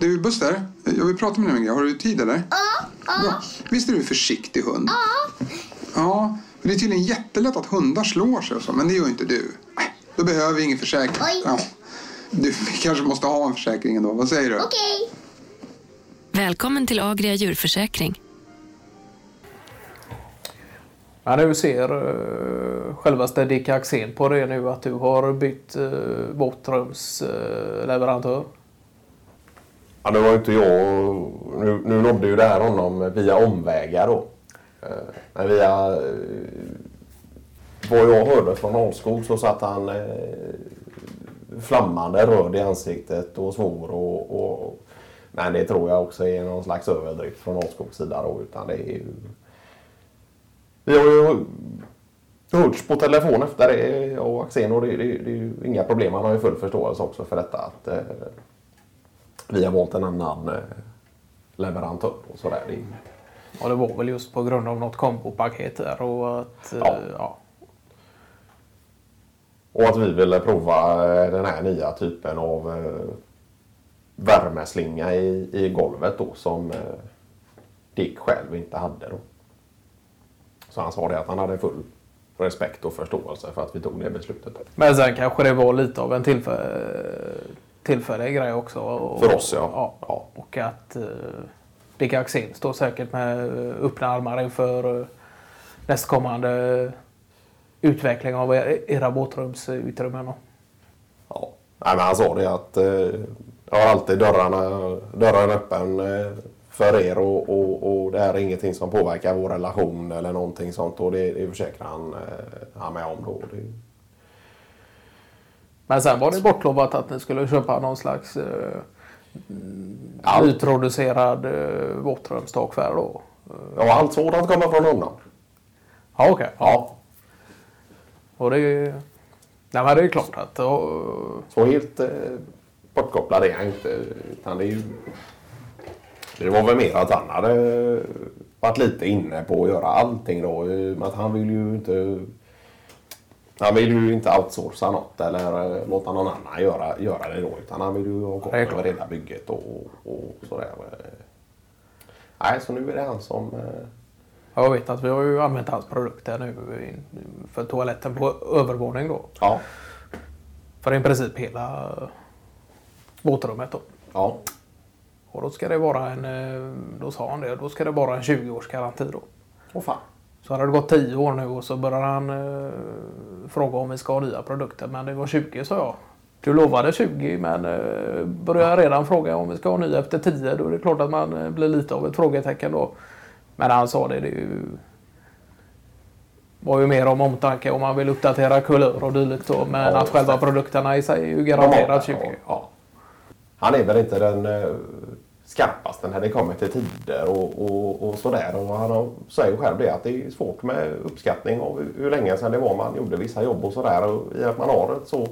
Du Buster, jag vill prata med dig om en grej. Har du tid eller? Ja, ja. Visst är du en försiktig hund? ja. Ja, det är tydligen jättelätt att hundar slår sig och så, men det gör ju inte du. Då behöver vi ingen försäkring. Oj. Ja. Du vi kanske måste ha en försäkring ändå. Vad säger du? Okej. Välkommen till Agria djurförsäkring. Ja, nu ser uh, självaste Dick Axén på det nu att du har bytt uh, våtrumsleverantör. Uh, leverantör. Ja, det var ju inte jag. Nu, nu nådde ju det här honom via omvägar då. Eh, men via eh, vad jag hörde från Alskog så satt han eh, flammande röd i ansiktet och svor. Och, och, men det tror jag också är någon slags överdrift från Alskogs sida då. Utan det är ju... Vi har ju hörts på telefon efter det jag och Axén och det, det, det är ju inga problem. Han har ju full förståelse också för detta. Att, eh, vi har valt en annan eh, leverantör och sådär. Och det var väl just på grund av något kombopaket där och att... eh, Ja. ja. Och att vi ville prova eh, den här nya typen av värmeslinga i, i golvet då som Dick själv inte hade då. Så han sa det att han hade full respekt och förståelse för att vi tog det beslutet. Men sen kanske det var lite av en tillfä tillfällig grej också. Och, För oss, ja. ja. Ja. Och att uh, Dick Axén står säkert med eh, öppna armar inför uh, nästkommande utveckling av er, era båtrumsutrymmen. Ja. Nej, men han sa det att eh, jag har alltid dörrarna, dörren öppen eh, för er och, och, och det här är ingenting som påverkar vår relation eller någonting sånt och det, det försäkrar han, eh, han med om då. Det, Men sen var det bortlovat att ni skulle köpa någon slags uh, Allt. nyproducerad uh, våtrumstakfärg då. ja, allt sådant kommer från honom. Ja, okej. Ja, Och det är. Nej, men det är ju klart att... Uh, så helt eh, bortkopplad är han inte. Utan det, är ju, det var väl mer att han hade varit lite inne på att göra allting då. och med Att han vill ju inte han vill ju inte outsourca något eller eh, låta någon annan göra, göra det då. Utan han vill ju ha koll över hela bygget och, och sådär. Nej, så nu är det han som... eh, Jag vet att vi har ju använt hans produkter nu för toaletten på övervåning då. Ja, För i princip hela våtrummet då. ja, Och då ska det vara en, eh, då sa han det, då ska det vara en 20 års garanti då. Åh fan. Så hade det gått 10 år nu och så började han eh, fråga om vi ska ha nya produkter. Men det var 20 sa jag. Du lovade 20 men eh, börjar redan fråga om vi ska ha nya efter 10 då är det klart att man eh, blir lite av ett frågetecken då. Men han sa det, det ju, var ju mer om omtanke om man vill uppdatera kulör och dylikt då. Men Ja, att själva produkterna i sig är ju garanterat 20. Ja, ja. Han är väl inte den skarpast skarpaste när det kommer till tider och, och, och sådär. Och han säger själv det att det är svårt med uppskattning av hur- hur länge sedan det var man gjorde vissa jobb och sådär. Och i att man har ett så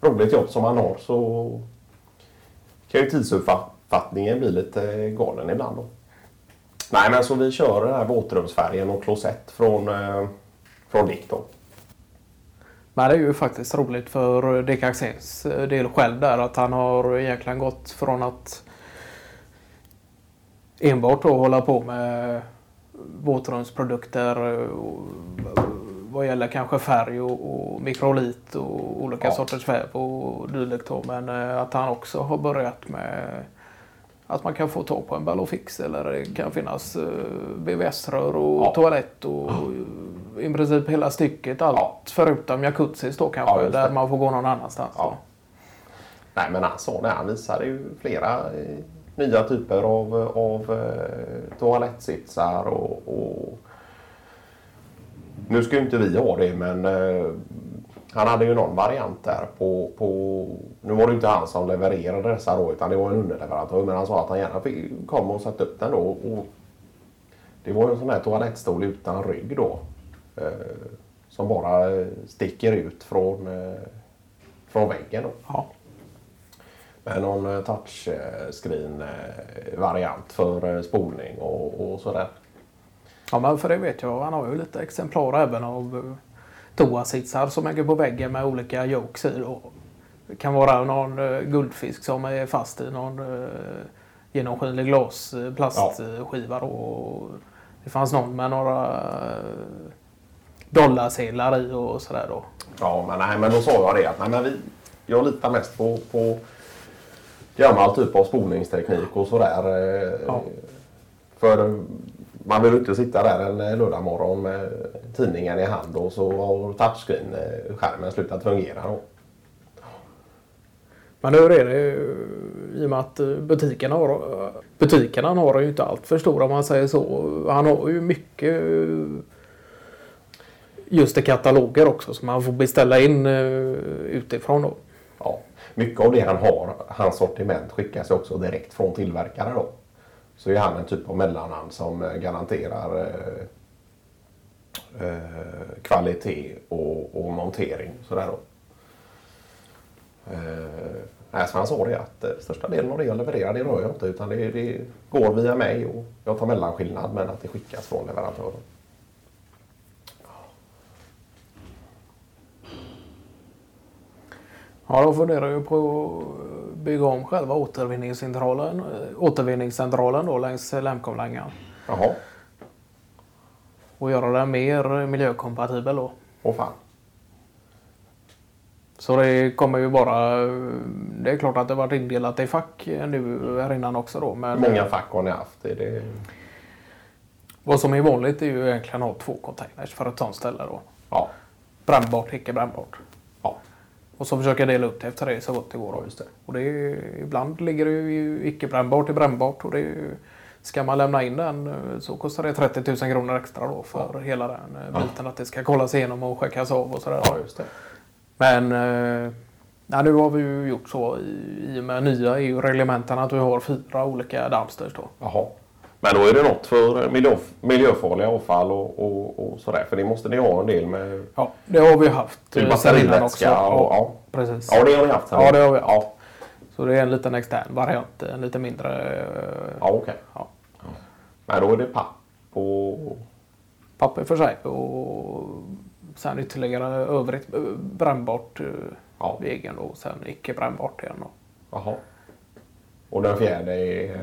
roligt jobb som man har så kan ju tidsuppfattningen bli lite galen ibland. Då. Nej men så vi kör den här våtrumsfärgen och klosett från, eh, från Dick då. Men det är ju faktiskt roligt för Dick Axéns del själv där att han har egentligen gått från att enbart då hålla på med våtrumsprodukter eh, och vad gäller kanske färg och, och mikrolit och olika Ja. sorters väv och dylikt. Men eh, att han också har börjat med att man kan få tag på en Ballofix eller det kan finnas eh, BVS-rör och Ja. toalett och i princip hela stycket. Allt Ja. förutom jacuzzis då kanske Ja, där man får gå någon annanstans. Ja. Nej men han sa det, han visade ju flera nya typer av, av eh, toalettsitsar och, och nu ska ju inte vi ha det men eh, han hade ju någon variant där på, på nu var det inte han som levererade dessa då utan det var en underleverantör men han sa att han gärna fick komma och sätta upp den då och det var ju en sån här toalettstol utan rygg då eh, som bara sticker ut från, eh, från väggen då. Ja. Med någon eh, touchscreen eh, variant för eh, spolning och, och sådär. ja, men för det vet jag. Han har ju lite exemplar även av eh, toasitsar som hänger på väggen med olika jokes i. Då. Det kan vara någon eh, guldfisk som är fast i någon genomskinlig glas, plastskiva. Och det fanns någon med några dollarsedlar i och sådär då. Ja, men, nej, men då sa jag det att nej, men vi, jag litar mest på, på gammal typ av spolningsteknik och sådär. eh, Ja. För man vill inte sitta där en eh, lördagmorgon med tidningen i hand och så har touchscreen-skärmen slutat fungera. Då. Men hur är det i och med att eh, butikerna har, butikerna har ju inte allt för stora om man säger så. Han har ju mycket eh, just i kataloger också som man får beställa in eh, utifrån då. Mycket av det han har, hans sortiment skickas ju också direkt från tillverkare. Då. Så är han en typ av mellanhand som eh, garanterar eh, eh, kvalitet och, och montering. Sådär då. Eh, så han sa det att eh, största delen av det jag levererar det rör jag inte utan det, det går via mig och jag tar mellanskillnad men att det skickas från leverantören. Ja, då funderar jag på att bygga om själva återvinningscentralen, eh, återvinningscentralen då längs Lämkomlängan. Jaha, Och göra den mer miljökompatibel då. åh fan. Så det kommer ju bara... Det är klart att det varit indelat i fack nu här innan också då. Men många fack har ni haft? Är det... vad som är vanligt är ju egentligen att ha två containers för ett sånt ställe då. Ja, Brännbart, icke brännbart. Ja, Och så försöka dela upp det efter det så gott det går. Just det. Och det är, ibland ligger det ju icke brännbart i brännbart. Och det är, ska man lämna in den eh, så kostar det 30 000 kronor extra då för hela den eh, biten. Att det ska kollas igenom och checkas av och sådär. Ja, just det. Men eh, nej, nu har vi ju gjort så i, i och med nya EU-reglementen att vi har fyra olika dumpsters då. Jaha. Men då är det något för miljö, miljöfarliga avfall och, och, och sådär. För det måste ni ha en del med Ja, det har vi haft eh, batterivätska och- ja. precis. Ja, det har ni haft. sen. Ja, det har vi Ja, Så det är en liten extern variant, en lite mindre. eh, ja okej. Ja. Men då är det papp och... papper för sig och sen ytterligare övrigt eh, brännbart Ja. egen och sen icke brännbart igen. Jaha. Och den fjärde är...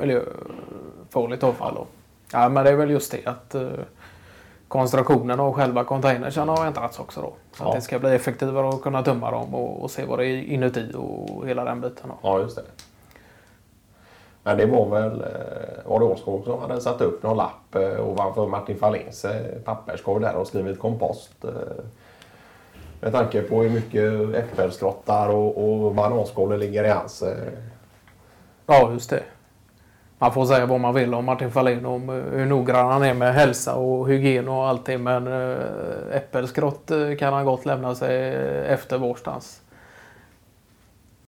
eh, Miljöfarligt avfall. Då. Ja, men det är väl just det att eh, konstruktionen av själva containersen har ändrats också då. Så Ja. att det ska bli effektivare att kunna tömma dem och, och se vad det är inuti och hela den biten. Då. Ja, just det. Men det var väl eh, var det Åskog som hade satt upp någon lapp eh, ovanför Martin Fahlins eh, papperskorg där och skrivit kompost. Eh, med tanke på hur mycket äppelskrottar och, och bananskal det ligger i hans. Eh, Ja, just det. Man får säga vad man vill om Martin Fahlin om eh, hur noggrann han är med hälsa och hygien och allting. Men eh, äppelskrott eh, kan han gott lämna sig efter varstans.